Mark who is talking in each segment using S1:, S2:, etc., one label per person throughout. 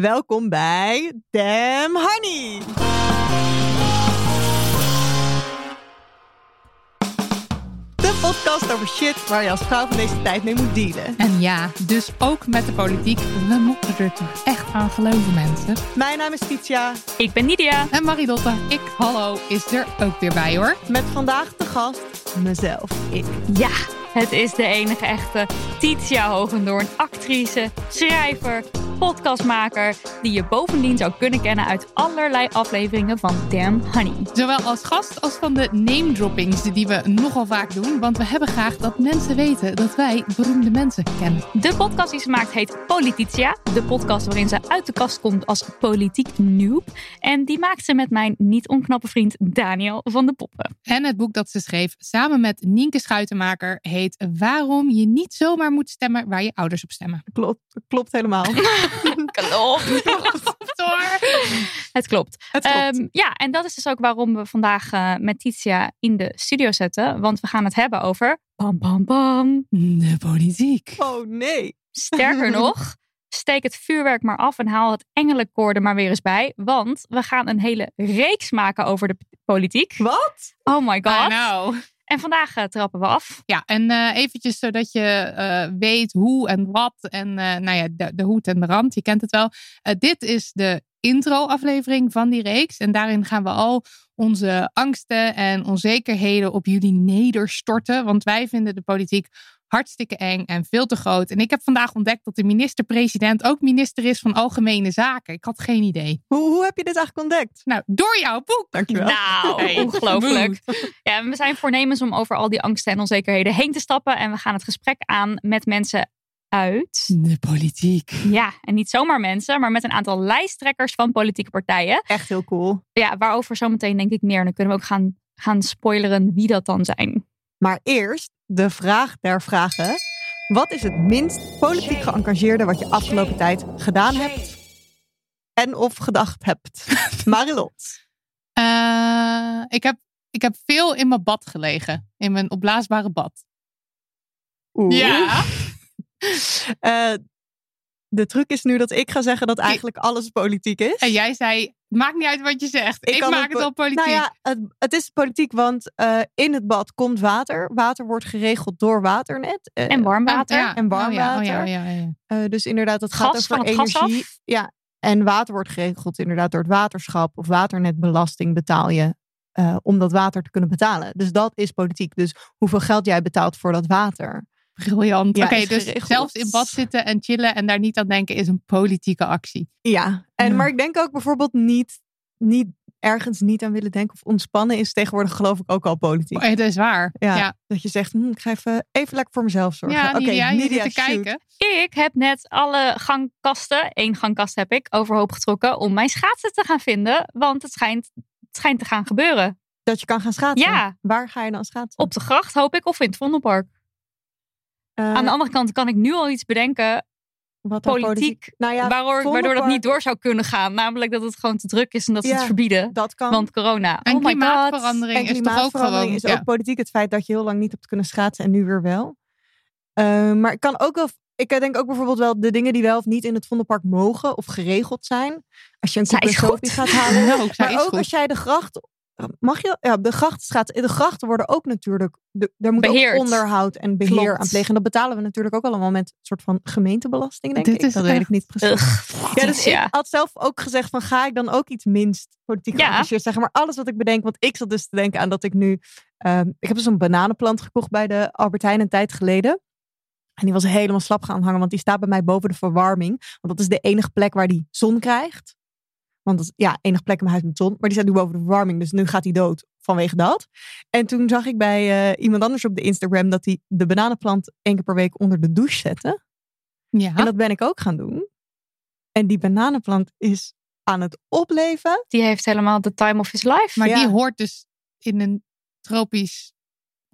S1: Welkom bij Damn Honey. De podcast over shit waar je als vrouw van deze tijd mee moet dealen.
S2: En ja, dus ook met de politiek. We moeten er toch echt aan geloven, mensen.
S1: Mijn naam is Titia.
S3: Ik ben Nidia.
S2: En Marilotte, ik, hallo, is er ook weer bij hoor.
S1: Met vandaag de gast mezelf, ik.
S3: Ja, het is de enige echte Titia Hogendoorn, actrice, schrijver, podcastmaker die je bovendien zou kunnen kennen uit allerlei afleveringen van Damn Honey.
S2: Zowel als gast als van de name droppings die we nogal vaak doen, want we hebben graag dat mensen weten dat wij beroemde mensen kennen.
S3: De podcast die ze maakt heet Polititia, de podcast waarin ze uit de kast komt als politiek noob. En die maakt ze met mijn niet onknappe vriend Daniel van de Poppen.
S2: En het boek dat ze schreef samen met Nienke Schuitenmaker heet Waarom je niet zomaar moet stemmen waar je ouders op stemmen.
S1: Klopt, klopt helemaal.
S3: klopt. Het klopt.
S1: Het klopt.
S3: Um, ja, en dat is dus ook waarom we vandaag uh, met Titia in de studio zetten. Want we gaan het hebben over. Bam, bam, bam.
S2: De politiek.
S1: Oh nee.
S3: Sterker nog. Steek het vuurwerk maar af en haal het engelenkoor er maar weer eens bij. Want we gaan een hele reeks maken over de politiek.
S1: Wat?
S3: Oh my god.
S2: I know.
S3: En vandaag uh, trappen we af.
S2: Ja, en uh, eventjes zodat je uh, weet hoe en wat en nou ja, de, de hoed en de rand. Je kent het wel. dit is de intro-aflevering van die reeks. En daarin gaan we al onze angsten en onzekerheden op jullie nederstorten. Want wij vinden de politiek hartstikke eng en veel te groot. En ik heb vandaag ontdekt dat de minister-president ook minister is van Algemene Zaken. Ik had geen idee.
S1: Hoe, hoe heb je dit eigenlijk ontdekt?
S2: Nou, door jouw boek.
S1: Dankjewel.
S3: Nou, hey, ongelooflijk. Ja, we zijn voornemens om over al die angsten en onzekerheden heen te stappen. En we gaan het gesprek aan met mensen uit.
S2: De politiek.
S3: Ja, en niet zomaar mensen, maar met een aantal lijsttrekkers van politieke partijen.
S1: Echt heel cool.
S3: Ja, waarover zometeen denk ik meer. Dan kunnen we ook gaan, gaan spoileren wie dat dan zijn.
S1: Maar eerst de vraag der vragen. Wat is het minst politiek geëngageerde wat je afgelopen tijd gedaan hebt? En of gedacht hebt? Marilot.
S2: Uh, ik, heb, ik heb veel in mijn bad gelegen. In mijn opblaasbare bad.
S1: Oeh.
S2: Ja.
S1: uh, de truc is nu dat ik ga zeggen dat eigenlijk alles politiek is.
S2: En jij zei, maakt niet uit wat je zegt. Ik, ik maak het al politiek.
S1: Nou ja, het, het is politiek, want uh, in het bad komt water. Water wordt geregeld door waternet.
S3: Uh, en warm water.
S1: Ja. En warm water.
S2: Oh ja, oh ja, oh ja,
S1: ja. Uh, dus inderdaad, het
S3: gas
S1: gaat over
S3: van het
S1: energie.
S3: Gas
S1: ja, en water wordt geregeld inderdaad door het waterschap. Of waternetbelasting betaal je om dat water te kunnen betalen. Dus dat is politiek. Dus hoeveel geld jij betaalt voor dat water.
S2: Briljant.
S1: Ja,
S2: Oké, dus
S1: geregeld.
S2: zelfs in bad zitten en chillen en daar niet aan denken is een politieke actie.
S1: Ja, en,
S2: Ja.
S1: maar ik denk ook bijvoorbeeld niet, niet ergens niet aan willen denken of ontspannen is tegenwoordig geloof ik ook al politiek.
S2: Oh, Het is waar.
S1: Ja,
S2: ja.
S1: Dat je zegt, hm, ik ga even, even lekker voor mezelf zorgen.
S2: Ja,
S1: Oké,
S2: Nidia, je
S1: Nidia,
S2: zit te
S1: shoot.
S2: kijken.
S3: Ik heb net alle gangkasten, één gangkast heb ik, overhoop getrokken om mijn schaatsen te gaan vinden. Want het schijnt, het schijnt te gaan gebeuren.
S1: Dat je kan gaan schaatsen.
S3: Ja.
S1: Waar ga je dan schaatsen?
S3: Op de gracht hoop ik of in het Vondelpark.
S1: Eh,
S3: Aan de andere kant kan ik nu al iets bedenken
S1: wat dan
S3: politiek,
S1: Nou ja,
S3: waardoor, waardoor dat niet door zou kunnen gaan. Namelijk dat het gewoon te druk is en dat ze
S1: Ja.
S3: het verbieden.
S1: Dat kan.
S3: Want corona.
S2: En
S3: oh my god.
S2: klimaatverandering
S1: en
S2: is toch ook
S1: klimaatverandering
S2: gewoon...
S1: is
S2: ja.
S1: ook politiek. Het feit dat je heel lang niet hebt kunnen schaatsen en nu weer wel. Eh, maar ik kan ook wel ik denk ook bijvoorbeeld wel de dingen die wel of niet in het Vondelpark mogen of geregeld zijn. Als je een koek gaat halen.
S2: Nou, zij
S1: maar ook
S2: goed.
S1: als jij de gracht... Mag je? Ja, de grachtstraat. De grachten worden ook natuurlijk... De, daar moet
S3: Beheerd.
S1: ook onderhoud en beheer
S3: Klopt.
S1: aan plegen. En dat betalen we natuurlijk ook allemaal met een soort van gemeentebelasting, denk
S2: Dit
S1: ik.
S2: is
S1: dat weet ik
S2: echt-
S1: niet precies.
S3: Ugh,
S1: Ja, dus ik had zelf ook gezegd van ga ik dan ook iets minst politiek
S3: Ja.
S1: geëngageerd zeggen. Maar alles wat ik bedenk, want ik zat dus te denken aan dat ik nu... ehm, ik heb dus een bananenplant gekocht bij de Albert Heijn een tijd geleden. En die was helemaal slap gaan hangen, want die staat bij mij boven de verwarming. Want dat is de enige plek waar die zon krijgt. Want dat is ja, enige plek in mijn huis met zon. Maar die staat nu boven de verwarming, dus nu gaat hij dood vanwege dat. En toen zag ik bij eh, iemand anders op de Instagram dat hij de bananenplant één keer per week onder de douche zette.
S2: Ja.
S1: En dat ben ik ook gaan doen. En die bananenplant is aan het opleven.
S3: Die heeft helemaal de time of his life.
S2: Maar
S1: Ja.
S2: die hoort dus in een tropisch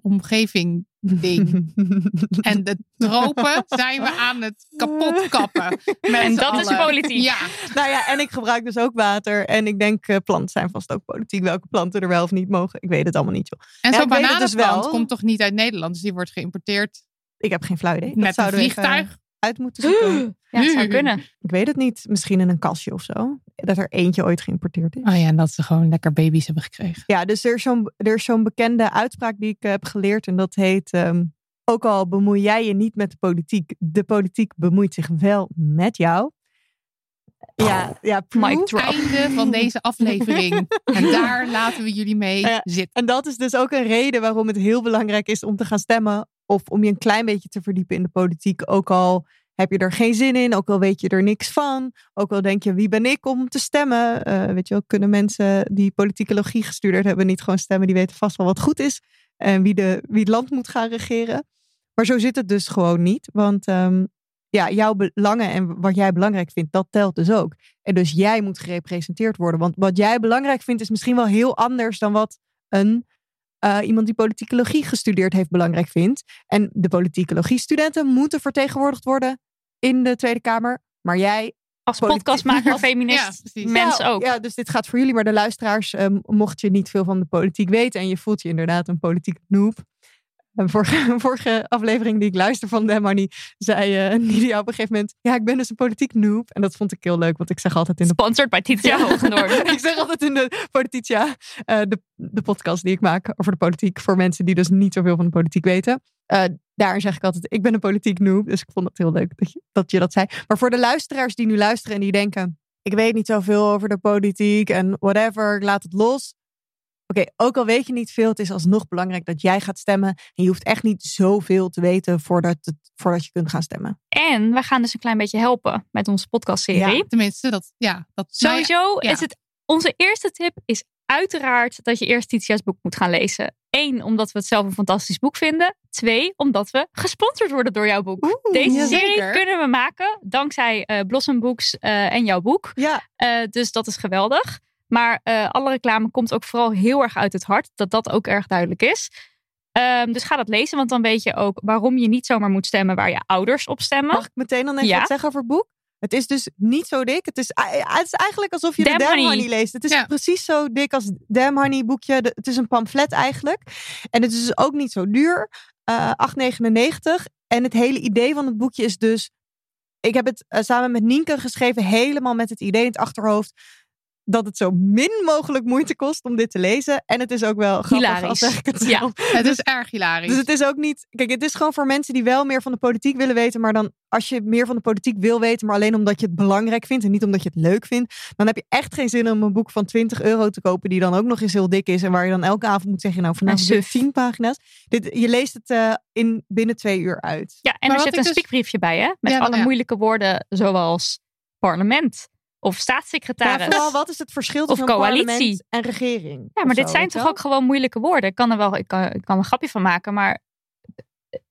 S2: omgeving ding. En de tropen zijn we aan het kapot kappen. Met
S3: En dat is politiek.
S2: Ja,
S1: nou ja, en ik gebruik dus ook water. En ik denk, eh, planten zijn vast ook politiek. Welke planten er wel of niet mogen. Ik weet het allemaal niet, joh.
S2: en
S1: Ja,
S2: zo'n
S1: dus
S2: bananenplant
S1: wel.
S2: komt toch niet uit Nederland? Dus die wordt geïmporteerd
S1: Ik heb geen flauw idee. Dat
S2: met een
S1: even
S2: vliegtuig.
S1: Uit moeten zoeken.
S3: Ja, het zou kunnen.
S1: ik weet het niet. Misschien in een kastje of zo. Dat er eentje ooit geïmporteerd is.
S2: Oh ja, en dat ze gewoon lekker baby's hebben gekregen.
S1: Ja, dus er is zo'n, er is zo'n bekende uitspraak die ik heb geleerd. En dat heet, ehm, ook al bemoei jij je niet met de politiek. De politiek bemoeit zich wel met jou. Ja, ja proof.
S3: drop.
S2: Einde van deze aflevering. En daar laten we jullie mee
S1: Ja.
S2: zitten.
S1: En dat is dus ook een reden waarom het heel belangrijk is om te gaan stemmen. Of om je een klein beetje te verdiepen in de politiek. Ook al heb je er geen zin in, ook al weet je er niks van. Ook al denk je, wie ben ik om te stemmen? Eh, weet je wel, kunnen mensen die politicologie gestudeerd hebben niet gewoon stemmen? Die weten vast wel wat goed is. En wie, de, wie het land moet gaan regeren. Maar zo zit het dus gewoon niet. Want ehm, ja, jouw belangen en wat jij belangrijk vindt, dat telt dus ook. En dus jij moet gerepresenteerd worden. Want wat jij belangrijk vindt is misschien wel heel anders dan wat een eh, iemand die politicologie gestudeerd heeft belangrijk vindt. En de politicologie-studenten moeten vertegenwoordigd worden in de Tweede Kamer. Maar jij.
S3: Als podcastmaker,
S2: Ja,
S3: feminist,
S2: precies.
S3: mens
S1: ja,
S3: ook.
S1: Ja, dus dit gaat voor jullie. Maar de luisteraars, ehm, mocht je niet veel van de politiek weten. en je voelt je inderdaad een politiek noob. Een vorige, vorige aflevering die ik luister van Dem Honey, zei eh Nidia op een gegeven moment: Ja, ik ben dus een politiek noob. En dat vond ik heel leuk, want ik zeg altijd in de
S3: Sponsored bij Titia
S1: Ja. Ik zeg altijd in de Polititia, eh, de, de podcast die ik maak over de politiek. Voor mensen die dus niet zoveel van de politiek weten. Eh daarin zeg ik altijd, ik ben een politiek noob. Dus ik vond het heel leuk dat je, dat je dat zei. Maar voor de luisteraars die nu luisteren en die denken... Ik weet niet zoveel over de politiek en whatever, ik laat het los. Oké, ook al weet je niet veel, het is alsnog belangrijk dat jij gaat stemmen. En je hoeft echt niet zoveel te weten voordat, het, voordat je kunt gaan stemmen.
S3: En we gaan dus een klein beetje helpen met onze podcastserie.
S1: Ja.
S2: Tenminste, dat, ja, dat
S3: Sowieso
S2: ja.
S3: is het onze eerste tip is uiteraard dat je eerst Titia's boek moet gaan lezen. Eén, omdat we het zelf een fantastisch boek vinden. Twee, omdat we gesponsord worden door jouw boek.
S1: Oeh,
S3: Deze
S2: ja,
S3: serie
S2: zeker.
S3: kunnen we maken dankzij eh Blossom Books eh, en jouw boek.
S1: Ja,
S3: Eh, dus dat is geweldig. Maar eh, alle reclame komt ook vooral heel erg uit het hart. Dat dat ook erg duidelijk is. Ehm, dus ga dat lezen, want dan weet je ook waarom je niet zomaar moet stemmen waar je ouders op stemmen.
S1: Mag ik meteen dan even
S3: Ja.
S1: wat zeggen over het boek? Het is dus niet zo dik. Het is, eh, het is eigenlijk alsof je
S3: Damn
S1: de Damn
S3: Honey.
S1: Honey leest. Het is
S2: Ja.
S1: precies zo dik als Damn Honey boekje. De- het is een pamflet eigenlijk. En het is dus ook niet zo duur. Eh 8,99. En het hele idee van het boekje is dus... Ik heb het samen met Nienke geschreven. Helemaal met het idee in het achterhoofd. Dat het zo min mogelijk moeite kost om dit te lezen. En het is ook wel grappig
S3: Hilarisch.
S1: als zeg ik het
S3: Ja.
S1: zelf.
S2: Het is erg hilarisch.
S1: Dus het is ook niet. Kijk, het is gewoon voor mensen die wel meer van de politiek willen weten. Maar dan, als je meer van de politiek wil weten, maar alleen omdat je het belangrijk vindt en niet omdat je het leuk vindt, dan heb je echt geen zin om een boek van 20 euro te kopen, die dan ook nog eens heel dik is. En waar je dan elke avond moet zeggen: Nou, vanavond heb
S3: suf.
S1: ik 10 pagina's. Dit, je leest het eh, in binnen twee uur uit.
S3: Ja, en
S2: Maar
S3: er zit een
S2: dus-
S3: spiekbriefje bij, hè? Met
S2: Ja,
S3: alle
S2: ja.
S3: moeilijke woorden, zoals parlement of
S1: Maar
S3: staatssecretaris.
S1: vooral, wat is het verschil
S3: Of
S1: tussen
S3: coalitie.
S1: parlement en regering?
S3: Ja, maar dit
S1: zo,
S3: zijn toch
S1: wel?
S3: ook gewoon moeilijke woorden? Ik kan er wel, ik kan, ik kan er een grapje van maken, maar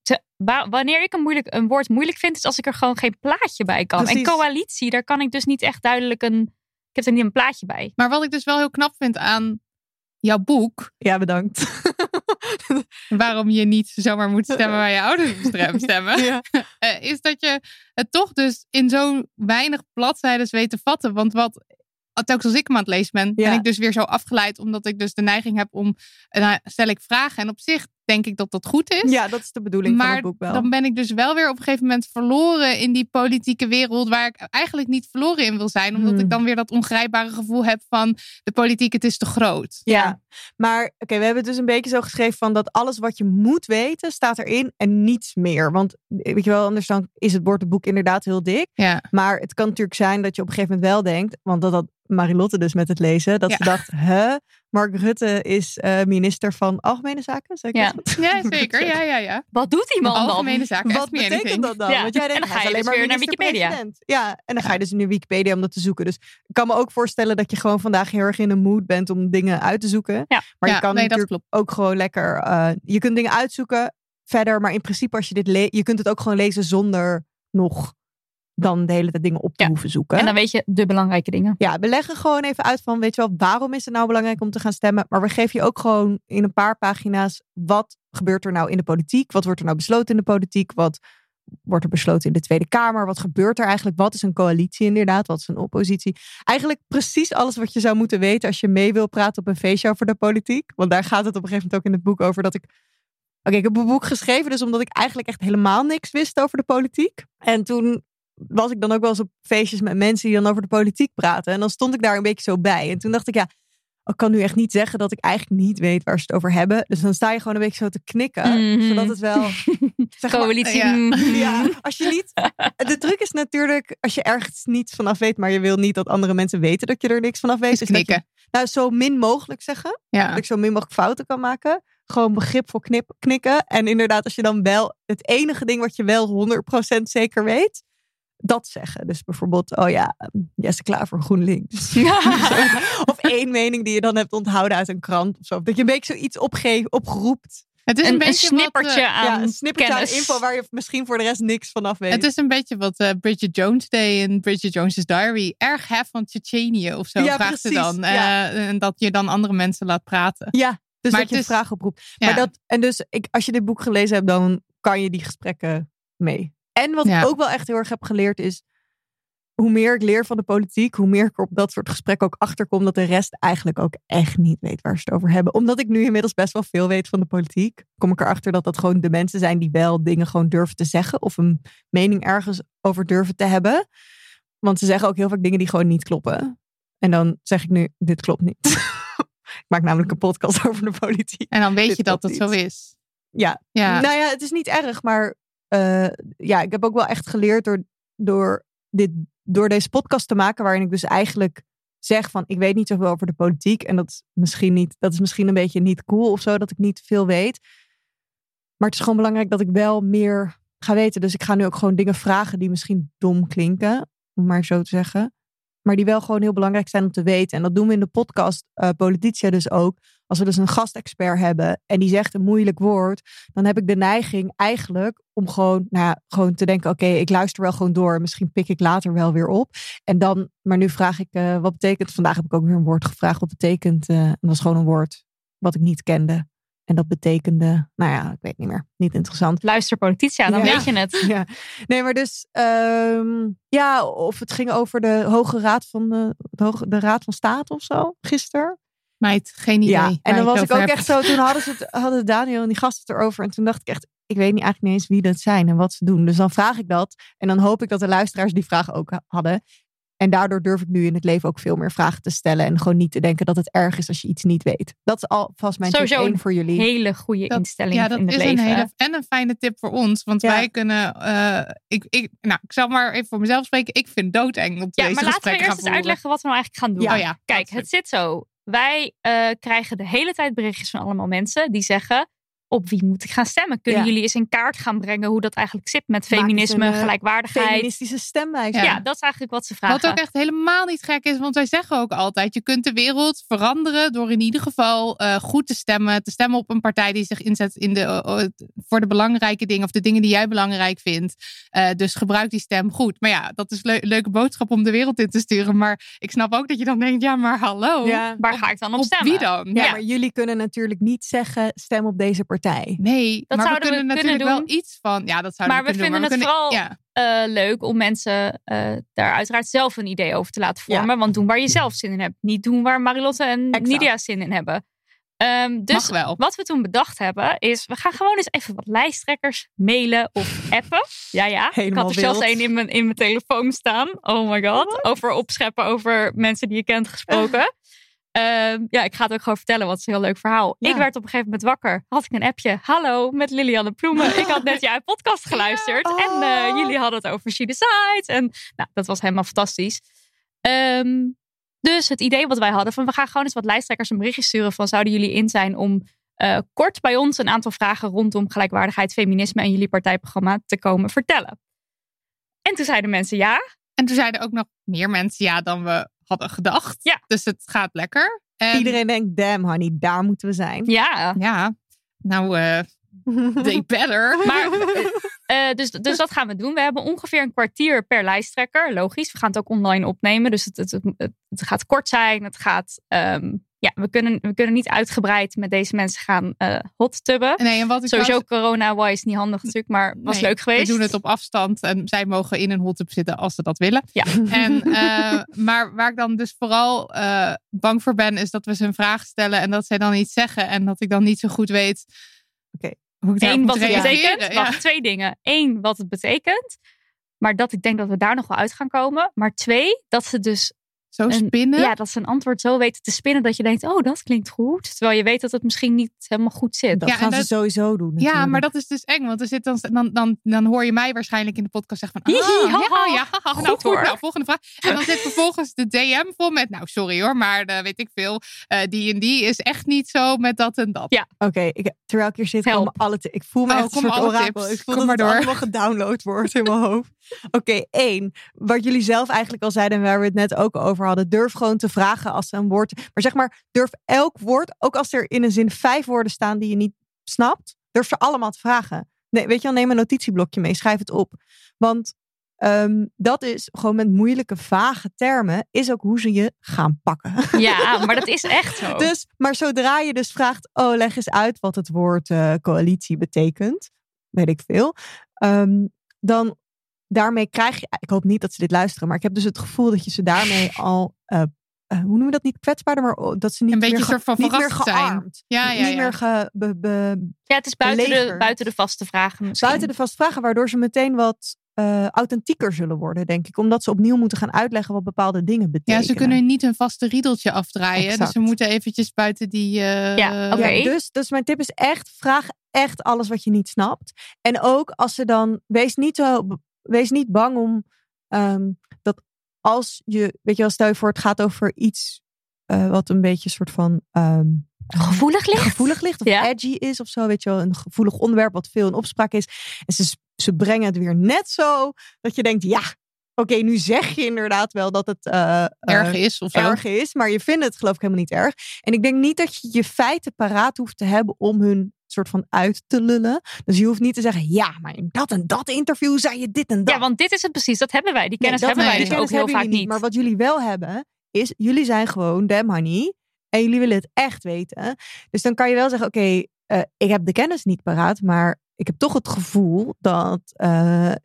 S3: te- wanneer ik een, moeilijk, een woord moeilijk vind, is als ik er gewoon geen plaatje bij kan. En coalitie, daar kan ik dus niet echt duidelijk een. Ik heb er niet een plaatje bij.
S2: Maar wat ik dus wel heel knap vind aan jouw boek,
S1: Ja, bedankt.
S2: waarom je niet zomaar moet stemmen waar je ouders op stem- stemmen,
S1: ja.
S2: eh, is dat je het toch dus in zo weinig bladzijden weet te vatten. Want wat, telkens als ik hem aan het lezen ben,
S1: Ja.
S2: ben ik dus weer zo afgeleid, omdat ik dus de neiging heb om, dan stel ik vragen. En op zich denk ik dat dat goed is.
S1: Ja, dat is de bedoeling van het boek wel.
S2: dan ben ik dus wel weer op een gegeven moment verloren in die politieke wereld waar ik eigenlijk niet verloren in wil zijn. Omdat
S1: Hmm.
S2: ik dan weer dat ongrijpbare gevoel heb van de politiek, het is te groot.
S1: Ja, maar oké, we hebben het dus een beetje zo geschreven van dat alles wat je moet weten staat erin en niets meer. Want weet je wel, anders dan is het, boek inderdaad heel dik.
S2: Ja.
S1: Maar het kan natuurlijk zijn dat je op een gegeven moment wel denkt, want dat had Marilotte dus met het lezen, dat
S2: Ja.
S1: ze dacht, hè, Mark Rutte is eh, minister van Algemene Zaken? Zeg ik
S3: Ja.
S1: dat goed?
S2: Ja, zeker. Ja, ja, ja.
S3: Wat doet die man dan?
S2: Algemene zaken.
S1: Wat betekent
S2: anything.
S1: dat dan?
S3: Ja,
S1: Want jij
S3: en
S1: denkt,
S3: dan ga
S1: hij
S3: je
S1: is
S3: dus
S1: alleen
S3: weer
S1: maar
S3: naar Wikipedia.
S1: Ja, en dan ga je dus naar Wikipedia om dat te zoeken. Dus ik kan me ook voorstellen dat je gewoon vandaag heel erg in de mood bent om dingen uit te zoeken.
S3: Ja.
S1: Maar
S2: Ja,
S1: je kan
S2: nee,
S1: natuurlijk ook gewoon lekker, eh, je kunt dingen uitzoeken verder. Maar in principe als je dit leest, je kunt het ook gewoon lezen zonder nog dan de hele tijd dingen op te
S3: Ja.
S1: hoeven zoeken.
S3: En dan weet je de belangrijke dingen.
S1: Ja, we leggen gewoon even uit van, weet je wel, waarom is het nou belangrijk om te gaan stemmen? Maar we geven je ook gewoon in een paar pagina's, wat gebeurt er nou in de politiek? Wat wordt er nou besloten in de politiek? Wat wordt er besloten in de Tweede Kamer? Wat gebeurt er eigenlijk? Wat is een coalitie inderdaad? Wat is een oppositie? Eigenlijk precies alles wat je zou moeten weten als je mee wil praten op een feestje over de politiek. Want daar gaat het op een gegeven moment ook in het boek over dat ik Oké, ik heb een boek geschreven, dus omdat ik eigenlijk echt helemaal niks wist over de politiek. En toen was ik dan ook wel eens op feestjes met mensen die dan over de politiek praten. En dan stond ik daar een beetje zo bij. En toen dacht ik, ja, ik kan nu echt niet zeggen dat ik eigenlijk niet weet waar ze het over hebben. Dus dan sta je gewoon een beetje zo te knikken,
S3: Mhm.
S1: zodat het wel... zeg maar,
S3: Coalitie.
S2: ja.
S3: mm.
S1: ja, als je niet. De truc is natuurlijk, als je ergens niets vanaf weet, maar je wil niet dat andere mensen weten dat je er niks vanaf weet.
S2: Is
S1: dat je,
S2: knikken.
S1: nou, zo min mogelijk zeggen.
S2: Ja.
S1: Dat ik zo min mogelijk fouten kan maken. Gewoon begripvol knip, knikken. En inderdaad, als je dan wel het enige ding wat je wel 100% zeker weet, dat zeggen. Dus bijvoorbeeld, oh ja, Jesse Klaver GroenLinks. of één mening die je dan hebt onthouden uit een krant of zo. Dat je een beetje zoiets opgeeft, oproept.
S2: Het is een,
S3: Een, een
S2: beetje wat,
S3: snippertje
S2: eh,
S3: aan
S1: ja, een snippertje aan
S3: kennis.
S1: info waar je misschien voor de rest niks vanaf weet.
S2: Het is een beetje wat eh, Bridget Jones deed in Bridget Jones' Diary. Erg hef van Tsjetsjenië of zo
S1: Ja,
S2: vraagt ze dan.
S1: ja.
S2: Eh, en dat je dan andere mensen laat praten.
S1: Ja, dus
S2: Maar
S1: dat je
S2: is-
S1: vraag oproept. Maar dat, en dus ik, als je dit boek gelezen hebt, dan kan je die gesprekken mee. En wat
S2: Ja.
S1: ik ook wel echt heel erg heb geleerd is, hoe meer ik leer van de politiek, hoe meer ik op dat soort gesprekken ook achterkom dat de rest eigenlijk ook echt niet weet waar ze het over hebben. Omdat ik nu inmiddels best wel veel weet van de politiek, kom ik erachter dat dat gewoon de mensen zijn die wel dingen gewoon durven te zeggen of een mening ergens over durven te hebben. Want ze zeggen ook heel vaak dingen die gewoon niet kloppen. En dan zeg ik nu, dit klopt niet. ik maak namelijk een podcast over de politiek.
S2: En dan weet
S1: Dit
S2: je dat het zo is.
S1: Ja,
S2: Ja.
S1: nou ja, het is niet erg, maar eh, ja, ik heb ook wel echt geleerd door, door, dit, door deze podcast te maken, waarin ik dus eigenlijk zeg van ik weet niet zoveel over de politiek en dat is misschien niet, dat is misschien een beetje niet cool of zo dat ik niet veel weet. Maar het is gewoon belangrijk dat ik wel meer ga weten. Dus ik ga nu ook gewoon dingen vragen die misschien dom klinken, om maar zo te zeggen. Maar die wel gewoon heel belangrijk zijn om te weten. En dat doen we in de podcast eh Polititia dus ook. Als we dus een gastexpert hebben en die zegt een moeilijk woord, dan heb ik de neiging eigenlijk om gewoon, nou ja, gewoon te denken: oké, ik luister wel gewoon door. Misschien pik ik later wel weer op. En dan, maar nu vraag ik: eh, wat betekent. Vandaag heb ik ook weer een woord gevraagd. Wat betekent. eh, en dat is gewoon een woord wat ik niet kende. En dat betekende, nou ja, ik weet niet meer. Niet interessant.
S3: Luister Polititia, dan
S1: Ja.
S3: weet je het.
S1: Ja, nee, maar dus ehm, ja, of het ging over de Hoge Raad van de, de, Hoge, de Raad van State of zo, gisteren.
S2: Meid, geen idee.
S1: Ja, en dan was ik ook echt zo. Toen hadden, ze het, hadden Daniel en die gasten het erover. En toen dacht ik echt, ik weet niet eigenlijk niet eens wie dat zijn en wat ze doen. Dus dan vraag ik dat. En dan hoop ik dat de luisteraars die vragen ook hadden. En daardoor durf ik nu in het leven ook veel meer vragen te stellen. En gewoon niet te denken dat het erg is als je iets niet weet. Dat is alvast mijn tip
S3: Sowieso
S1: één
S3: een
S1: voor jullie.
S3: Hele goede
S2: Dat-
S3: instelling
S2: Ja, dat
S3: in het
S2: is
S3: leven.
S2: een hele en een fijne tip voor ons. Want
S1: Ja.
S2: wij kunnen. eh, ik, ik, nou, ik zal maar even voor mezelf spreken. Ik vind doodeng om
S3: Ja,
S2: deze
S3: maar laten we
S2: gesprekken
S3: eerst eens uitleggen wat we nou eigenlijk gaan doen.
S1: Ja.
S2: Oh ja,
S3: Kijk, het zit zo. Wij eh, krijgen de hele tijd berichtjes van allemaal mensen die zeggen: op wie moet ik gaan stemmen? Kunnen
S1: Ja.
S3: jullie eens in kaart gaan brengen hoe dat eigenlijk zit met feminisme,
S1: een, eh,
S3: gelijkwaardigheid?
S1: Feministische stemwijze.
S3: Ja.
S2: Ja.
S3: dat is eigenlijk wat ze vragen.
S2: Wat ook echt helemaal niet gek is, want wij zeggen ook altijd: je kunt de wereld veranderen door in ieder geval eh, goed te stemmen. Te stemmen op een partij die zich inzet in de, eh, voor de belangrijke dingen of de dingen die jij belangrijk vindt. Eh, dus gebruik die stem goed. Maar ja, dat is een leuke boodschap om de wereld in te sturen. Maar ik snap ook dat je dan denkt: ja, maar hallo.
S1: Ja.
S3: Waar ga ik dan op,
S2: Op
S3: stemmen?
S2: wie dan?
S1: Ja,
S3: Ja.
S1: maar jullie kunnen natuurlijk niet zeggen stem op deze partij.
S2: Nee,
S3: Dat
S2: maar we
S3: zouden we
S2: kunnen natuurlijk
S3: doen.
S2: wel iets van. Ja, dat zouden
S3: Maar we
S2: kunnen doen.
S3: vinden het
S2: kunnen-
S3: vooral-
S2: Ja,
S3: eh, leuk om mensen eh, daar uiteraard zelf een idee over te laten vormen. Want doen waar je zelf zin in hebt. Niet doen waar Marilotte en
S1: Exact.
S3: Nidia zin in hebben. Ehm, dus wat we toen bedacht hebben is, we gaan gewoon eens even wat lijsttrekkers mailen of appen. Ja, ja. ik had er zelfs één in mijn, in mijn telefoon staan. Oh my god. Over opscheppen over mensen die je kent gesproken. Ehm, ja, ik ga het ook gewoon vertellen, want het is een heel leuk verhaal.
S1: Ja.
S3: Ik werd op een gegeven moment wakker. Had ik een appje. Hallo, met Lilianne Ploemen. Ik had net jouw podcast geluisterd.
S1: Ja,
S3: En eh,
S1: oh.
S3: jullie hadden het over She Decides. En nou, dat was helemaal fantastisch. Ehm, dus het idee wat wij hadden van we gaan gewoon eens wat lijsttrekkers een berichtje sturen van zouden jullie in zijn om eh, kort bij ons een aantal vragen rondom gelijkwaardigheid, feminisme en jullie partijprogramma te komen vertellen. En toen zeiden mensen ja.
S2: En toen zeiden ook nog meer mensen ja dan we hadden gedacht.
S3: Ja.
S2: Dus het gaat lekker. En,
S1: Iedereen denkt, damn honey, daar moeten we zijn.
S3: Ja.
S2: Ja, nou, eh they better.
S3: Maar, eh, dus, dus dat gaan we doen. We hebben ongeveer een kwartier per lijsttrekker. Logisch, we gaan het ook online opnemen. Dus het, het, het, het gaat kort zijn. Het gaat, ehm, ja, we kunnen, we kunnen niet uitgebreid met deze mensen gaan eh hot tubben.
S2: nee, en wat ik
S3: Sowieso corona-wise niet handig natuurlijk, maar was
S2: Nee,
S3: leuk geweest.
S2: We doen het op afstand en zij mogen in een hot tub zitten als ze dat willen.
S3: Ja.
S2: En, eh, maar waar ik dan dus vooral eh, bang voor ben, is dat we ze een vraag stellen en dat zij dan iets zeggen en dat ik dan niet zo goed weet
S1: Oké.
S2: hoe ik
S3: Eén, wat het betekent.
S2: Ja.
S3: Wacht, twee dingen. Eén, wat het betekent. Maar dat ik denk dat we daar nog wel uit gaan komen. Maar twee, dat ze dus
S2: Zo
S3: een,
S2: spinnen.
S3: ja, dat ze een antwoord zo weten te spinnen dat je denkt, oh, dat klinkt goed. Terwijl je weet dat het misschien niet helemaal goed zit.
S1: Dat
S2: Ja,
S1: gaan ze sowieso doen.
S2: Ja,
S1: natuurlijk.
S2: maar dat is dus eng. Want er zit dan, dan, dan, dan hoor je mij waarschijnlijk in de podcast zeggen van...
S3: Hihi, haha.
S2: ja, ja, haha.
S3: Goed
S2: nou goed,
S3: hoor.
S2: nou volgende vraag. En dan zit vervolgens de DM vol met... Nou, sorry hoor, maar eh, weet ik veel. eh, die en die is echt niet zo met dat en dat.
S3: Ja.
S1: Oké, ik- terwijl ik hier zit,
S3: Help.
S1: komen alle... Ik voel me
S2: Oh,
S1: echt een soort orakel.
S2: tips.
S1: Ik voel
S2: Kom
S1: dat
S2: maar
S1: het
S2: door.
S1: allemaal gedownload wordt in mijn hoofd. Oké, één. Wat jullie zelf eigenlijk al zeiden en waar we het net ook over hadden. Durf gewoon te vragen als ze een woord... Maar zeg maar, durf elk woord, ook als er in een zin vijf woorden staan die je niet snapt, durf ze allemaal te vragen. Nee, weet je wel, neem een notitieblokje mee, schrijf het op. Want ehm, dat is gewoon met moeilijke, vage termen, is ook hoe ze je gaan pakken.
S3: Ja, maar dat is echt zo.
S1: Dus, maar zodra je dus vraagt, oh, leg eens uit wat het woord eh, coalitie betekent, weet ik veel, ehm, dan daarmee krijg je, ik hoop niet dat ze dit luisteren, maar ik heb dus het gevoel dat je ze daarmee al, eh, eh, hoe noemen we dat niet kwetsbaarder, maar oh, dat ze niet
S2: Een beetje
S1: meer, ge-
S2: soort van
S1: niet meer
S2: verrast zijn.
S1: gearmd,
S2: Ja, ja,
S1: niet
S2: ja.
S1: meer ge, be- be-
S3: ja, het is buiten de, buiten de vaste vragen misschien.
S1: buiten de vaste vragen, waardoor ze meteen wat eh, authentieker zullen worden, denk ik, omdat ze opnieuw moeten gaan uitleggen wat bepaalde dingen betekenen.
S2: Ja, ze kunnen niet een vaste riedeltje afdraaien. Dus ze moeten eventjes buiten die... eh,
S3: Ja, oké.
S1: Ja, dus, dus mijn tip is echt, vraag echt alles wat je niet snapt. En ook als ze dan, wees niet, zo, wees niet bang om ehm, dat als je, weet je wel, stel je voor het gaat over iets eh, wat een beetje een soort van ehm,
S3: Gevoelig ligt.
S1: gevoelig ligt of
S3: Ja.
S1: edgy is of zo, weet je wel, een gevoelig onderwerp wat veel in opspraak is. En ze, ze brengen het weer net zo dat je denkt, ja, oké, nu zeg je inderdaad wel dat het eh,
S2: erg is of
S1: erg is, maar je vindt het geloof ik helemaal niet erg. En ik denk niet dat je je feiten paraat hoeft te hebben om hun soort van uit te lullen. Dus je hoeft niet te zeggen, ja, maar in dat en dat interview zei je dit en dat.
S3: Ja, want dit is het precies. Dat hebben wij. Die kennis hebben wij dus ook heel vaak niet.
S1: Maar wat jullie wel hebben, is jullie zijn gewoon damn honey. En jullie willen het echt weten. Dus dan kan je wel zeggen, oké, eh, ik heb de kennis niet paraat, maar ik heb toch het gevoel dat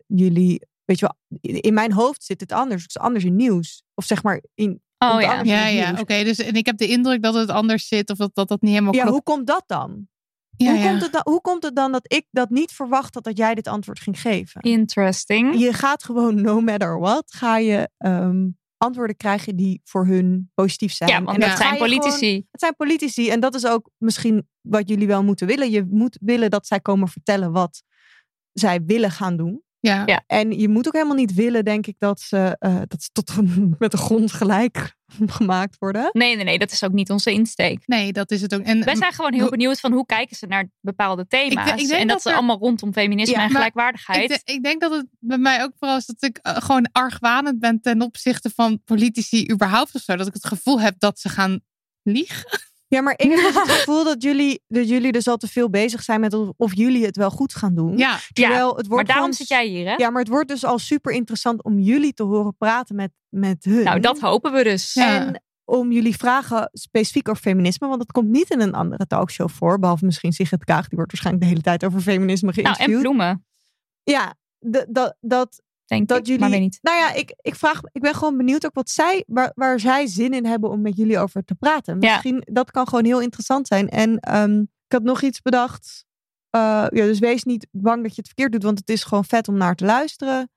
S1: jullie, weet je wel, in mijn hoofd zit het anders. Het is anders in nieuws. Of zeg maar in.
S3: Oh ja.
S2: Ja, ja, oké. dus en ik heb de indruk dat het anders zit of dat dat, dat niet helemaal
S1: Ja,
S2: klopt.
S1: hoe komt dat dan?
S2: Ja,
S1: hoe,
S2: ja.
S1: Komt het dan hoe komt het dan dat ik dat niet verwacht had dat jij dit antwoord ging geven?
S3: Interesting.
S1: Je gaat gewoon, no matter what, ga je ehm, antwoorden krijgen die voor hun positief zijn.
S3: Ja, want
S1: En
S3: dat zijn
S1: gewoon-
S3: politici.
S1: het zijn politici en dat is ook misschien wat jullie wel moeten willen. Je moet willen dat zij komen vertellen wat zij willen gaan doen.
S2: Ja.
S3: Ja.
S1: En je moet ook helemaal niet willen, denk ik, dat ze, eh, dat ze tot met de grond gelijk gemaakt worden.
S3: Nee, nee, nee. Dat is ook niet onze insteek.
S2: Nee, dat is het ook. En
S3: Wij zijn gewoon heel benieuwd van hoe kijken ze naar bepaalde thema's.
S2: ik denk
S3: en dat,
S2: dat
S3: ze
S2: er-
S3: allemaal rondom feminisme
S1: Ja,
S3: en gelijkwaardigheid.
S2: Ik, de- ik denk dat het bij mij ook vooral is dat ik eh, gewoon argwanend ben ten opzichte van politici überhaupt of zo. Dat ik het gevoel heb dat ze gaan liegen.
S1: Ja, maar ik heb dus het gevoel dat jullie, dat jullie dus al te veel bezig zijn met of, of jullie het wel goed gaan doen.
S2: Ja,
S1: Terwijl het wordt
S3: maar daarom
S1: gewoon-
S3: zit jij hier, hè?
S1: Ja, maar het wordt dus al super interessant om jullie te horen praten met, met hun.
S3: Nou, dat hopen we dus.
S2: Ja.
S1: En om jullie vragen specifiek over feminisme, want het komt niet in een andere talkshow voor, behalve misschien Sigrid Kaag, die wordt waarschijnlijk de hele tijd over feminisme
S3: Nou, en
S1: geïnterviewd.
S3: bloemen.
S1: ja, dat, dat
S3: denk
S1: dat
S3: ik.
S1: jullie.
S3: Maar weet niet.
S1: Nou ja, ik, ik vraag, ik ben gewoon benieuwd ook wat zij, waar, waar zij zin in hebben om met jullie over te praten.
S3: Ja.
S1: Misschien dat kan gewoon heel interessant zijn. En ehm, ik had nog iets bedacht. Eh, ja, dus wees niet bang dat je het verkeerd doet, want het is gewoon vet om naar te luisteren.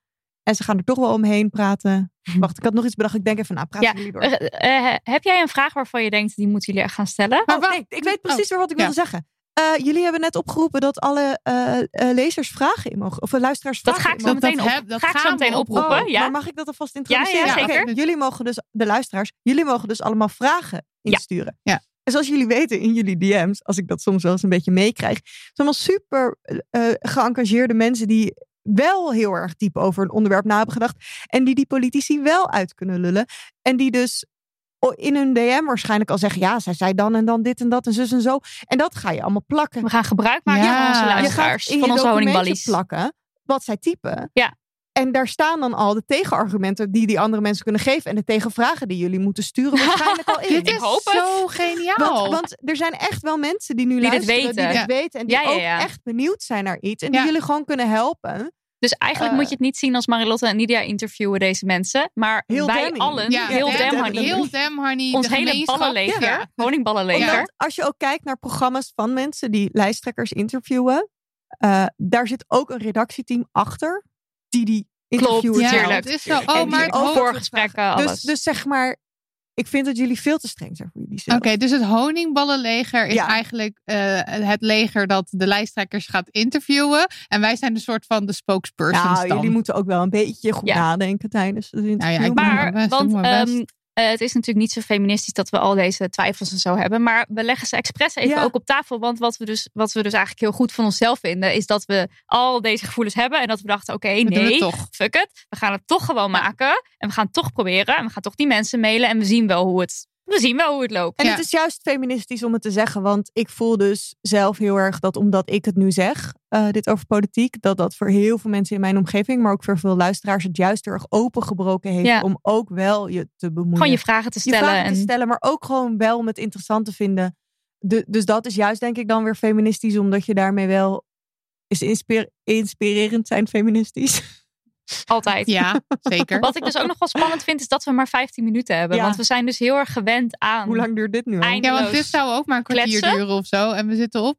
S1: En ze gaan er toch wel omheen praten. Wacht, ik had nog iets bedacht. Ik denk even na. Praten
S3: Ja,
S1: jullie door.
S3: Eh, eh, heb jij een vraag waarvan je denkt, die moeten jullie echt gaan stellen?
S2: Maar
S1: Oh, nee, ik weet precies weer wat ik
S2: ja.
S1: wilde zeggen. Eh, jullie hebben net opgeroepen dat alle eh, eh, lezers vragen in mogen. Of luisteraars
S3: Dat
S1: vragen
S3: ga ik
S1: in
S3: zo
S1: mogen.
S3: meteen,
S2: dat
S3: op,
S2: heb- dat
S3: ga ik zo meteen
S2: oproepen.
S1: Oh,
S3: ja?
S1: Maar mag ik dat alvast introduceren?
S3: Ja, ja,
S2: zeker.
S1: Jullie mogen dus, de luisteraars, jullie mogen dus allemaal vragen insturen.
S2: Ja.
S1: En zoals jullie weten in jullie DM's, als ik dat soms wel eens een beetje meekrijg, zijn allemaal super eh, geëngageerde mensen die wel heel erg diep over een onderwerp na hebben gedacht. En die die politici wel uit kunnen lullen. En die dus in hun DM waarschijnlijk al zeggen, ja, zij zei dan en dan dit en dat en zus en zo. En dat ga je allemaal plakken.
S3: We gaan gebruik maken
S2: Ja.
S3: van onze
S2: Je gaat
S3: luisteraars. Van onze honingballies.
S1: plakken wat zij typen.
S3: Ja.
S1: En daar staan dan al de tegenargumenten die die andere mensen kunnen geven. En de tegenvragen die jullie moeten sturen waarschijnlijk al in.
S2: Dit
S3: Ik
S2: is
S3: hoop het.
S2: zo geniaal.
S1: Want, want er zijn echt wel mensen die nu
S3: Die dit
S1: luisteren,
S3: weten.
S1: die
S2: Ja.
S1: dit weten. En die
S3: Ja, ja,
S1: ook echt benieuwd zijn naar iets. En
S2: Ja.
S1: die jullie gewoon kunnen helpen.
S3: Dus eigenlijk moet je het niet zien als Marilotte en Nidia interviewen deze mensen. Maar
S1: Heel
S3: wij allen,
S2: ja,
S3: heel Honey,
S2: Heel Dem Honey.
S3: ons
S2: de
S3: hele ballenleger,
S2: Ja.
S3: honingballenleger.
S1: Als je ook kijkt naar programma's van mensen die lijsttrekkers interviewen. eh, daar zit ook een redactieteam achter. Die die interviewen.
S2: Ja, het is zo.
S1: En
S2: Oh,
S1: die
S2: maar het
S3: Voorgesprekken, alles.
S1: Dus, dus zeg maar, ik vind dat jullie veel te streng zijn voor jullie zelf.
S2: Oké, dus het honingballenleger is
S1: Ja.
S2: eigenlijk eh, het leger dat de lijsttrekkers gaat interviewen. En wij zijn de soort van de spokespersons
S1: Nou,
S2: dan.
S1: jullie moeten ook wel een beetje goed
S3: Ja.
S1: nadenken tijdens het interview.
S2: Nou ja, ik ben-
S3: Maar, want eh, het is natuurlijk niet zo feministisch dat we al deze twijfels en zo hebben. Maar we leggen ze expres even
S1: Ja.
S3: ook op tafel. Want wat we, dus, wat we dus eigenlijk heel goed van onszelf vinden, is dat we al deze gevoelens hebben. En dat we dachten, oké, nee,
S2: toch.
S3: fuck it. We gaan het toch gewoon maken. En we gaan het toch proberen. En we gaan toch die mensen mailen. En we zien wel hoe het, we zien wel hoe het loopt.
S1: En
S2: Ja.
S1: het is juist feministisch om het te zeggen, want ik voel dus zelf heel erg dat omdat ik het nu zeg, eh, dit over politiek, dat dat voor heel veel mensen in mijn omgeving, maar ook voor veel luisteraars, het juist heel erg opengebroken heeft
S3: Ja.
S1: om ook wel je te bemoeien.
S3: Gewoon je vragen te
S1: Je
S3: stellen.
S1: vragen te
S3: en,
S1: stellen, maar ook gewoon wel om het interessant te vinden. De, dus dat is juist denk ik dan weer feministisch, omdat je daarmee wel is inspir- inspirerend zijn feministisch.
S3: altijd.
S2: Ja, zeker.
S3: Wat ik dus ook nog wel spannend vind, is dat we maar 15 minuten hebben.
S1: Ja.
S3: Want we zijn dus heel erg gewend aan.
S1: Hoe lang duurt dit nu al?
S3: Eind-
S2: Ja, want
S3: eindeloos
S2: dit zou ook maar een kwartier duren of zo. En we zitten op.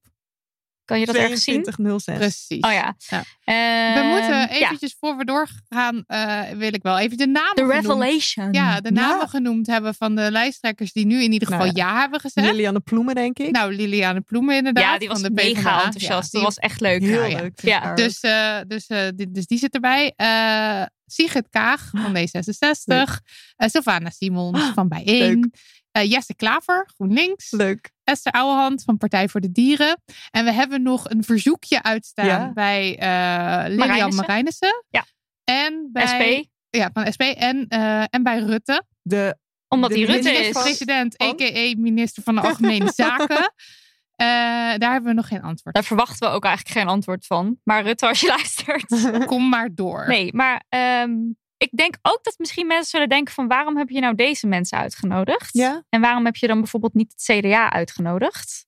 S3: Kan je dat ergens zien?
S1: 22.06.
S2: Precies.
S3: Oh ja.
S2: Ja.
S3: Ehm,
S2: We moeten
S3: ja.
S2: eventjes, voor we doorgaan, eh, wil ik wel even de namen
S3: The
S2: genoemd-
S3: Revelation.
S2: Ja, de namen
S1: Ja.
S2: genoemd hebben van de lijsttrekkers die nu in ieder geval
S1: Nou
S2: ja, hebben gezegd.
S1: Lilianne Ploemen, denk ik.
S2: Nou, Liliane Ploemen inderdaad.
S3: Ja, die was
S2: van de
S3: mega
S2: PvdA.
S3: enthousiast.
S2: Ja,
S3: dat was echt leuk.
S1: heel
S2: ja.
S1: leuk.
S3: Ja,
S2: Dus, eh, dus, eh, die, dus die zit erbij. Eh Sigrid Kaag van D66. Eh Sylvana Simons van Bijeen. Eh, Jesse Klaver, GroenLinks.
S1: leuk.
S2: Esther Ouwehand van Partij voor de Dieren. En we hebben nog een verzoekje uitstaan
S1: Ja.
S2: bij eh Lilian
S3: Marijnissen. Ja.
S2: En bij,
S3: SP.
S2: Ja, van SP. En, eh, en bij Rutte.
S1: De,
S3: Omdat
S1: De
S3: die Rutte is.
S2: President,
S1: van?
S2: a.k.a. minister van de Algemene Zaken. Eh, daar hebben we nog geen antwoord
S3: Daar verwachten we ook eigenlijk geen antwoord van. Maar Rutte, als je luistert.
S2: Kom maar door.
S3: Nee, maar ehm, ik denk ook dat misschien mensen zullen denken van... waarom heb je nou deze mensen uitgenodigd?
S1: ja?
S3: En waarom heb je dan bijvoorbeeld niet het CDA uitgenodigd?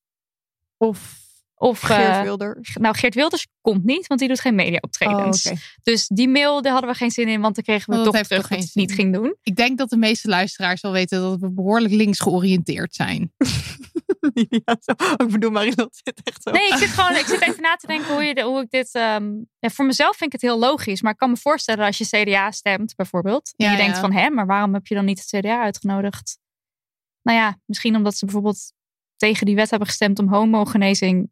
S1: Of
S3: Of,
S1: Geert
S3: eh,
S1: Wilders.
S3: nou, Geert Wilders komt niet, want die doet geen
S1: Oh,
S3: mediaoptredens.
S1: oké.
S3: Dus die mail, daar hadden we geen zin in, want dan kregen we
S2: Want
S3: toch terug
S2: toch
S3: dat
S2: geen
S3: het niet ging doen.
S2: Ik denk dat de meeste luisteraars wel weten dat we behoorlijk links georiënteerd zijn.
S1: ja, zo. Ik bedoel, Marilot zit echt zo.
S3: Nee, ik zit gewoon ik zit even na te denken hoe, je, de- hoe ik dit... ehm, ja, voor mezelf vind ik het heel logisch. Maar ik kan me voorstellen als je CDA stemt bijvoorbeeld. En
S2: Ja,
S3: je denkt van, hè, maar waarom heb je dan niet het CDA uitgenodigd? Nou ja, misschien omdat ze bijvoorbeeld tegen die wet hebben gestemd om homogenezing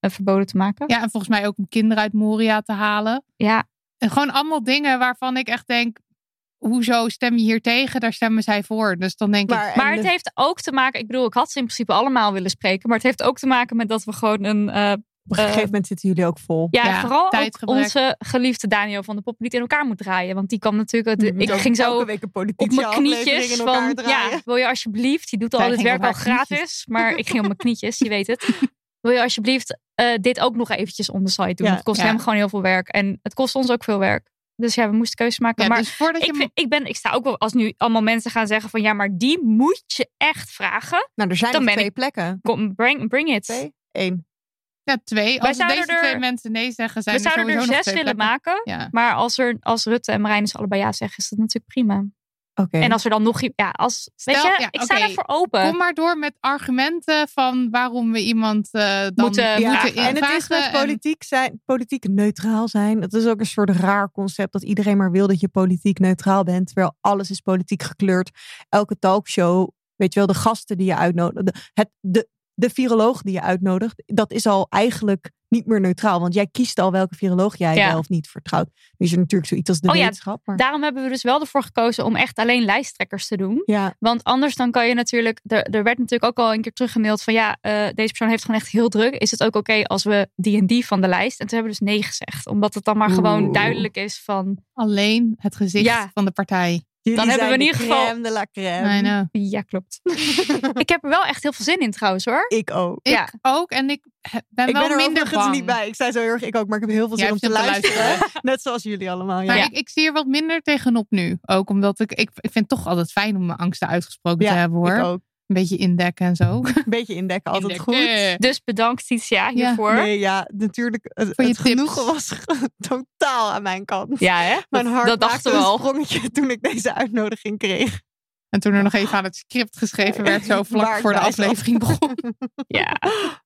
S3: verboden te maken.
S2: Ja, en volgens mij ook om kinderen uit Moria te halen.
S3: Ja,
S2: En gewoon allemaal dingen waarvan ik echt denk... Hoezo stem je hier tegen? Daar stemmen zij voor. Dus dan denk ik...
S1: Maar,
S3: maar
S1: en
S3: het
S1: de-
S3: heeft ook te maken... Ik bedoel, ik had ze in principe allemaal willen spreken. Maar het heeft ook te maken met dat we gewoon een... eh,
S1: op een gegeven moment zitten jullie ook vol.
S3: ja,
S2: Ja,
S3: vooral onze geliefde Daniel van de Pop niet in elkaar moet draaien. Want die kwam natuurlijk... Ik ging zo
S1: elke week een
S3: op mijn knietjes van,
S1: draaien.
S3: ja, wil je alsjeblieft, die doet al dit
S2: ging
S3: werk al
S2: knietjes.
S3: gratis, maar ik ging op mijn knietjes, je weet het. Wil je alsjeblieft eh, dit ook nog eventjes on the site doen?
S1: Ja,
S3: het kost
S2: ja.
S3: hem gewoon heel veel werk en het kost ons ook veel werk. Dus ja, we moesten keuzes maken.
S2: ja,
S3: maar
S2: dus voordat je...
S3: ik, vind, ik, ben, ik sta ook wel, als nu allemaal mensen gaan zeggen van ja, maar die moet je echt vragen.
S1: Nou, er zijn
S3: Dan
S1: twee
S3: ik-
S1: plekken.
S3: Kom, bring, bring it.
S1: Twee? Eén.
S2: Ja, twee. Als deze
S3: er-
S2: twee mensen nee zeggen, zijn
S3: We
S2: er
S3: zouden er zes willen
S2: plekken.
S3: maken.
S2: Ja.
S3: Maar als, er, als Rutte en Marijnus allebei ja zeggen, is dat natuurlijk prima. En als er dan nog... Ja, als, weet
S2: Stel-
S3: je,
S2: ja,
S3: ik sta
S2: oké.
S3: daarvoor open.
S2: Kom maar door met argumenten van waarom we iemand eh, dan
S3: Moeten-
S2: moeten,
S3: Ja,
S2: moeten
S1: en het is met
S2: en-
S1: politiek, zijn, politiek neutraal zijn. Dat is ook een soort raar concept dat iedereen maar wil dat je politiek neutraal bent. Terwijl alles is politiek gekleurd. Elke talkshow, weet je wel, de gasten die je uitnodigt. De, het, de, de viroloog die je uitnodigt, dat is al eigenlijk niet meer neutraal. Want jij kiest al welke viroloog jij
S3: Ja.
S1: wel of niet vertrouwt. Nu is er natuurlijk zoiets als de
S3: Oh ja,
S1: wetenschap. Maar,
S3: Daarom hebben we dus wel ervoor gekozen om echt alleen lijsttrekkers te doen.
S1: ja,
S3: Want anders dan kan je natuurlijk... Er, er werd natuurlijk ook al een keer teruggemaild van... Ja, eh, deze persoon heeft gewoon echt heel druk. Is het ook oké als we die en die van de lijst? En toen hebben we dus nee gezegd. Omdat het dan maar gewoon duidelijk is van...
S2: alleen het gezicht
S3: Ja.
S2: van de partij.
S1: Jullie
S3: hebben we in
S1: de
S3: ieder geval-
S1: crème de la crème.
S3: Ja, klopt. ik heb er wel echt heel veel zin in trouwens hoor.
S1: Ik ook.
S2: Ik
S3: Ja.
S2: ook. En ik ben
S1: Ik
S2: wel
S1: ben er
S2: minder bang.
S1: niet bij. Ik zei zo heel erg, ik ook, maar ik heb heel veel
S2: Jij
S1: zin om te
S2: zin om te
S1: luisteren. Net zoals jullie allemaal. Ja.
S2: Maar
S3: Ja.
S2: ik, ik zie er wat minder tegenop nu. Ook omdat ik, ik, ik vind het toch altijd fijn om mijn angsten uitgesproken
S1: Ja,
S2: te hebben hoor.
S1: Ik ook.
S2: Een beetje indekken en zo.
S1: Een beetje indekken, altijd
S2: Indekken.
S1: goed.
S3: Dus bedankt Titia hiervoor.
S1: Nee, ja, natuurlijk. Het,
S2: Voor je
S1: het genoegen was totaal aan mijn kant.
S3: Ja hè?
S1: Mijn
S3: dat,
S1: hart
S3: dat
S1: maakte
S3: we
S1: een
S3: al.
S1: sprongetje toen ik deze uitnodiging kreeg.
S2: En toen er nog even aan het script geschreven werd, zo vlak voor de aflevering begon.
S3: Ja.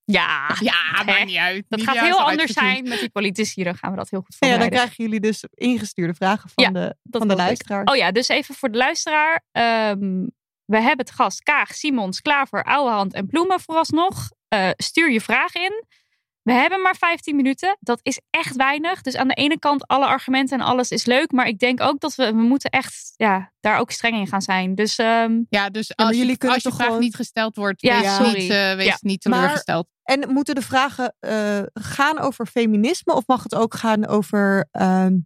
S3: Ja.
S2: Ja, maakt niet uit.
S3: Dat
S2: Niet
S3: gaat heel anders zijn met die politici. Dan gaan we dat heel goed
S1: Ja, dan
S3: voorbereiden.
S1: krijgen jullie dus ingestuurde vragen van
S3: Ja,
S1: de,
S3: dat
S1: van de
S3: ik.
S1: luisteraar.
S3: Oh ja, dus even voor de luisteraar. Ehm, we hebben het gast Kaag, Simons, Klaver, Ouwehand en Ploemen vooralsnog. Eh, stuur je vraag in. We hebben maar 15 minuten. Dat is echt weinig. Dus aan de ene kant alle argumenten en alles is leuk. Maar ik denk ook dat we, we moeten echt ja, daar ook streng in gaan zijn. Dus ehm,
S2: Ja, dus als,
S1: jullie
S2: je,
S1: kunnen
S2: als je
S1: toch
S2: vraag
S1: gewoon-
S2: niet gesteld wordt,
S3: Ja,
S2: wees,
S1: sorry.
S2: niet, wees
S3: Ja.
S2: niet
S1: Maar-
S2: teleurgesteld.
S1: En moeten de vragen eh, gaan over feminisme of mag het ook gaan over ehm,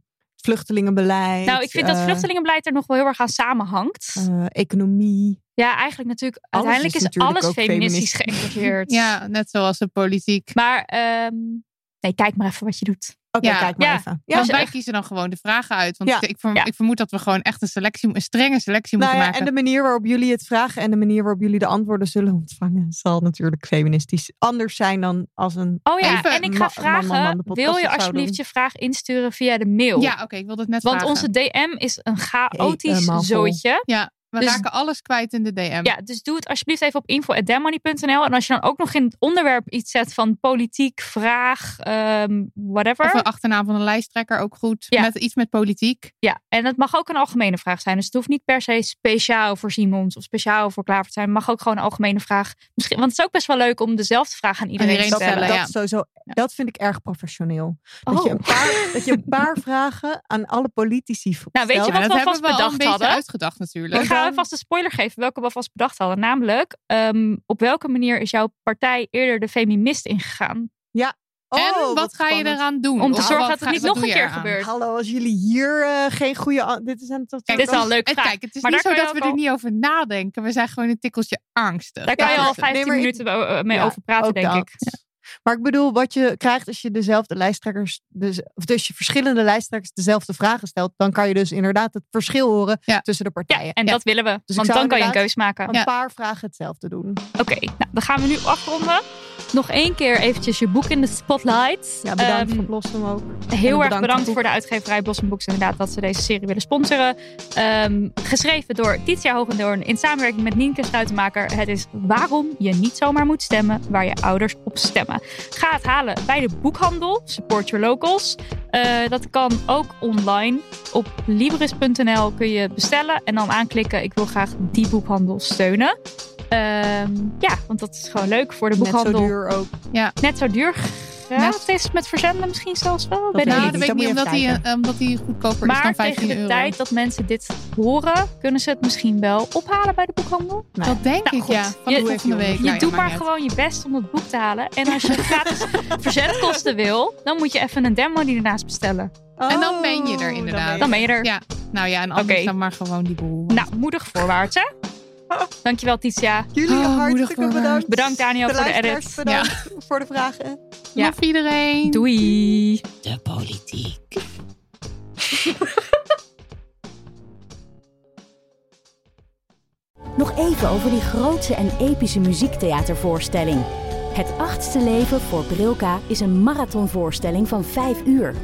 S1: vluchtelingenbeleid?
S3: nou, ik vind dat
S1: eh,
S3: vluchtelingenbeleid er nog wel heel erg aan samenhangt.
S1: eh, economie.
S3: ja, eigenlijk natuurlijk.
S1: Alles
S3: uiteindelijk
S1: is
S3: is,
S1: natuurlijk
S3: alles feministisch
S1: feministisch.
S3: geïnterpreteerd.
S2: Ja, net zoals de politiek.
S3: Maar ehm, nee, kijk maar even wat je doet.
S2: Ja,
S1: kijk maar
S3: ja.
S1: even. Ja,
S2: Want wij
S3: echt-
S2: kiezen dan gewoon de vragen uit. Want
S1: Ja.
S2: ik, verm-
S3: Ja.
S2: ik vermoed dat we gewoon echt een selectie, een strenge selectie
S1: Nou
S2: moeten
S1: ja,
S2: maken.
S1: en de manier waarop jullie het vragen en de manier waarop jullie de antwoorden zullen ontvangen, zal natuurlijk feministisch anders zijn dan als een.
S3: Oh ja,
S2: Even
S3: en ik ga
S1: ma- man, man, man,
S3: vragen, wil je alsjeblieft je vraag insturen via de mail?
S2: Ja, oké, ik wilde het net
S3: Want
S2: vragen.
S3: onze DM is een chaotisch zooitje.
S2: Ja, we
S3: Dus-
S2: raken alles kwijt in de DM.
S3: Ja, dus doe het alsjeblieft even op info.demmoney.nl. En als je dan ook nog in het onderwerp iets zet van politiek, vraag, ehm, whatever.
S2: Of een achternaam van een lijsttrekker, ook goed.
S3: Ja.
S2: Met iets met politiek.
S3: Ja, en het mag ook een algemene vraag zijn. Dus het hoeft niet per se speciaal voor Simons of speciaal voor Klaver te zijn. Het mag ook gewoon een algemene vraag. Misschien, want het is ook best wel leuk om dezelfde vraag aan iedereen,
S2: iedereen
S3: te
S2: te
S3: stellen.
S2: stellen,
S1: dat,
S2: ja.
S1: sowieso, dat vind ik erg professioneel. Dat,
S3: Oh.
S1: je een paar, dat je een paar vragen aan alle politici
S3: Nou, weet je
S1: stelt.
S3: wat
S2: dat
S3: we
S2: hebben
S3: alvast
S2: we al een
S3: bedacht
S2: beetje
S3: hadden?
S2: uitgedacht natuurlijk.
S3: Ik ga
S1: dan-
S3: alvast een spoiler geven welke we alvast bedacht hadden. Namelijk, ehm, op welke manier is jouw partij eerder de feminist ingegaan?
S1: Oh,
S2: en wat, ga je eraan doen?
S3: Om te zorgen
S2: wat
S3: dat het niet nog een keer gebeurt.
S1: Hallo, als jullie hier eh, geen goede... Dit is een tot
S2: Kijk,
S3: Dit is al een leuk vraag.
S2: kijk, het is
S3: Maar
S2: niet zo dat we er niet over nadenken. We zijn gewoon een tikkeltje angstig.
S3: Daar kan je
S1: Ja,
S3: al
S1: nee,
S3: 15
S1: maar ik-
S3: minuten eh, mee
S1: Ja,
S3: over praten, denk
S1: dat. Maar ik bedoel, wat je krijgt als je dezelfde lijsttrekkers, dus, of dus je verschillende lijsttrekkers dezelfde vragen stelt, dan kan je dus inderdaad het verschil horen
S2: Ja.
S1: tussen de
S3: Ja,
S1: partijen.
S3: en
S2: Ja.
S3: dat willen we.
S1: ik
S3: want dan kan je een keus maken.
S1: Een paar vragen hetzelfde doen.
S3: Oké, nou, dan gaan we nu afronden. Nog één keer eventjes je boek in de spotlight.
S1: Ja, bedankt
S3: Ehm,
S1: voor Blossom ook.
S3: Heel erg
S1: bedankt
S3: bedankt
S1: voor
S3: de uitgeverij Blossom Books inderdaad dat ze deze serie willen sponsoren. Ehm, geschreven door Titia Hogendoorn in samenwerking met Nienke Stuitenmaker. Het is waarom je niet zomaar moet stemmen waar je ouders op stemmen. Ga het halen bij de boekhandel. Support your locals. Eh, dat kan ook online. Op Libris.nl kun je bestellen en dan aanklikken ik wil graag die boekhandel steunen. Ehm, ja, want dat is gewoon leuk voor de
S1: Net zo
S3: boekhandel.
S1: duur ook.
S3: Net zo duur. Gratis met verzenden misschien zelfs wel. Weet ik
S2: Nou,
S3: niet.
S2: dat weet ik niet, omdat hij, eh, omdat hij goedkoper is
S3: Maar
S2: dan
S3: tegen
S2: 15
S3: de
S2: euro.
S3: tijd dat mensen dit horen, kunnen ze het misschien wel ophalen bij de boekhandel.
S1: Nou,
S2: Dat denk
S3: Nou,
S2: ik,
S3: goed.
S2: ja. Van
S3: Je-
S2: de volgende week.
S3: Je
S2: Nou ja,
S3: doet
S2: maakt
S3: maar gewoon je best om het boek te halen. En als je gratis verzendkosten wil, dan moet je even een demo die ernaast bestellen.
S2: En dan ben je er
S1: Oh,
S2: inderdaad.
S3: Dan ben je er.
S2: Ja, nou ja, en anders dan maar gewoon die boel.
S3: Nou, moedig voorwaarts hè. Dankjewel Titia.
S1: Jullie
S2: Oh,
S1: hartstikke
S2: voorwaarts.
S1: bedankt.
S3: Bedankt Daniel
S1: de
S3: voor de edit.
S1: Bedankt voor de vragen.
S3: Ja.
S2: Love iedereen.
S3: Doei.
S2: De politiek.
S4: Nog even over die grootse en epische muziektheatervoorstelling. Het achtste leven voor Brilka is een marathonvoorstelling van 5 uur.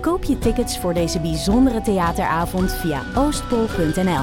S4: Koop je tickets voor deze bijzondere theateravond via oostpol.nl.